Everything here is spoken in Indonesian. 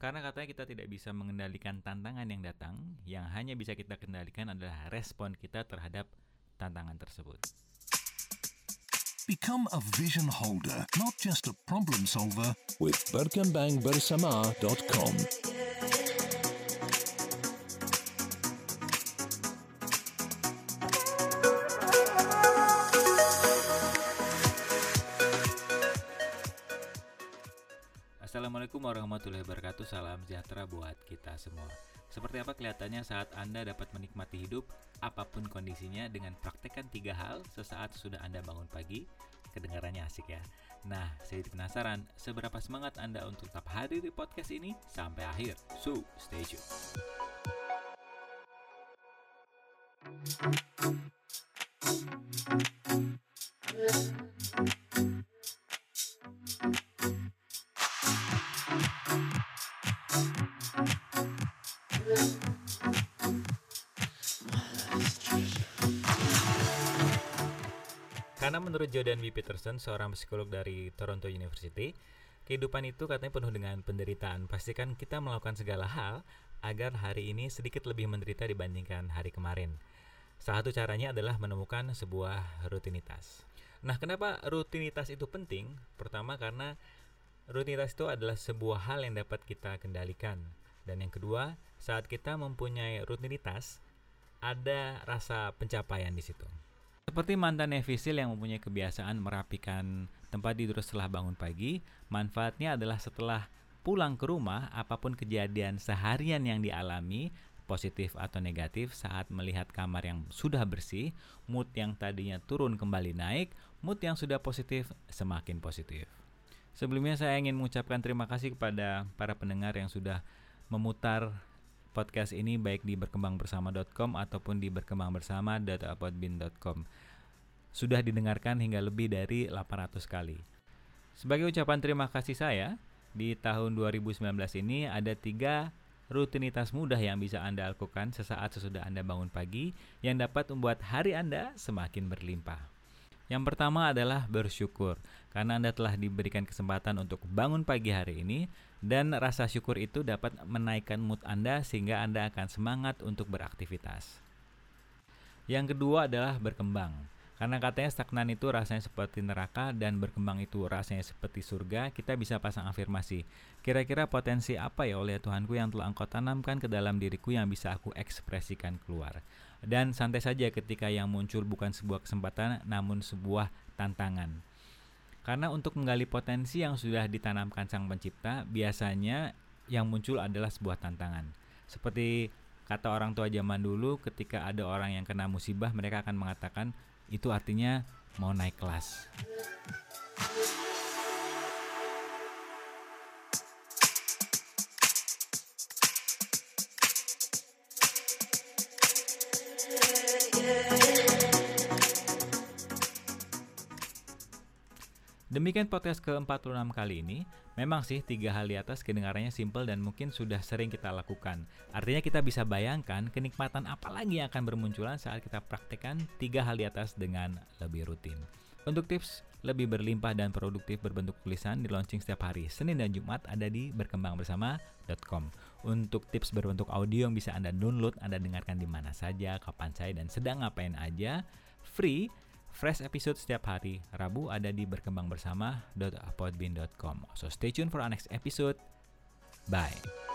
Karena katanya kita tidak bisa mengendalikan tantangan yang datang, yang hanya bisa kita kendalikan adalah respon kita terhadap tantangan tersebut. Become a vision holder, not just a problem solver. with berkembangbersama.com. Assalamualaikum warahmatullahi wabarakatuh. Salam sejahtera buat kita semua. Seperti apa kelihatannya saat Anda dapat menikmati hidup Apa pun kondisinya dengan praktekkan tiga hal Sesaat sudah Anda bangun pagi? Kedengarannya asik ya. Nah, saya penasaran Seberapa semangat Anda untuk tetap hadir di podcast ini Sampai akhir? So, stay tune Karena menurut Jordan B. Peterson, seorang psikolog dari Toronto University, kehidupan itu katanya penuh dengan penderitaan. Pastikan kita melakukan segala hal agar hari ini sedikit lebih menderita dibandingkan hari kemarin. Salah satu caranya adalah menemukan sebuah rutinitas. Nah, kenapa rutinitas itu penting? Pertama karena rutinitas itu adalah sebuah hal yang dapat kita kendalikan. Dan yang kedua, saat kita mempunyai rutinitas, ada rasa pencapaian di situ. Seperti mantan Nevisil yang mempunyai kebiasaan merapikan tempat tidur setelah bangun pagi, manfaatnya adalah setelah pulang ke rumah, apa pun kejadian seharian yang dialami, positif atau negatif saat melihat kamar yang sudah bersih, mood yang tadinya turun kembali naik, mood yang sudah positif semakin positif. Sebelumnya saya ingin mengucapkan terima kasih kepada para pendengar yang sudah memutar podcast ini baik di berkembangbersama.com ataupun di berkembangbersama.upodbin.com. Sudah didengarkan hingga lebih dari 800 kali. Sebagai ucapan terima kasih saya, di tahun 2019 ini ada tiga rutinitas mudah yang bisa Anda lakukan sesaat sesudah Anda bangun pagi yang dapat membuat hari Anda semakin berlimpah. Yang pertama adalah bersyukur, karena Anda telah diberikan kesempatan untuk bangun pagi hari ini, dan rasa syukur itu dapat menaikkan mood Anda sehingga Anda akan semangat untuk beraktivitas. Yang kedua adalah berkembang. Karena katanya stagnan itu rasanya seperti neraka dan berkembang itu rasanya seperti surga, kita bisa pasang afirmasi. Kira-kira potensi apa ya oleh Tuhanku yang telah engkau tanamkan ke dalam diriku yang bisa aku ekspresikan keluar. Dan santai saja ketika yang muncul bukan sebuah kesempatan namun sebuah tantangan. Karena untuk menggali potensi yang sudah ditanamkan sang pencipta, biasanya yang muncul adalah sebuah tantangan. Seperti kata orang tua zaman dulu ketika ada orang yang kena musibah, mereka akan mengatakan itu artinya mau naik kelas. Demikian podcast ke-46 kali ini. Memang sih tiga hal di atas kedengarannya simple dan mungkin sudah sering kita lakukan. Artinya kita bisa bayangkan kenikmatan apa lagi yang akan bermunculan saat kita praktekkan tiga hal di atas dengan lebih rutin. Untuk tips lebih berlimpah dan produktif berbentuk tulisan di launching setiap hari Senin dan Jumat ada di berkembangbersama.com. Untuk tips berbentuk audio yang bisa Anda download, Anda dengarkan di mana saja, kapan saya dan sedang ngapain aja, free Fresh episode setiap hari Rabu ada di berkembangbersama.podbean.com. So stay tuned for our next episode. Bye.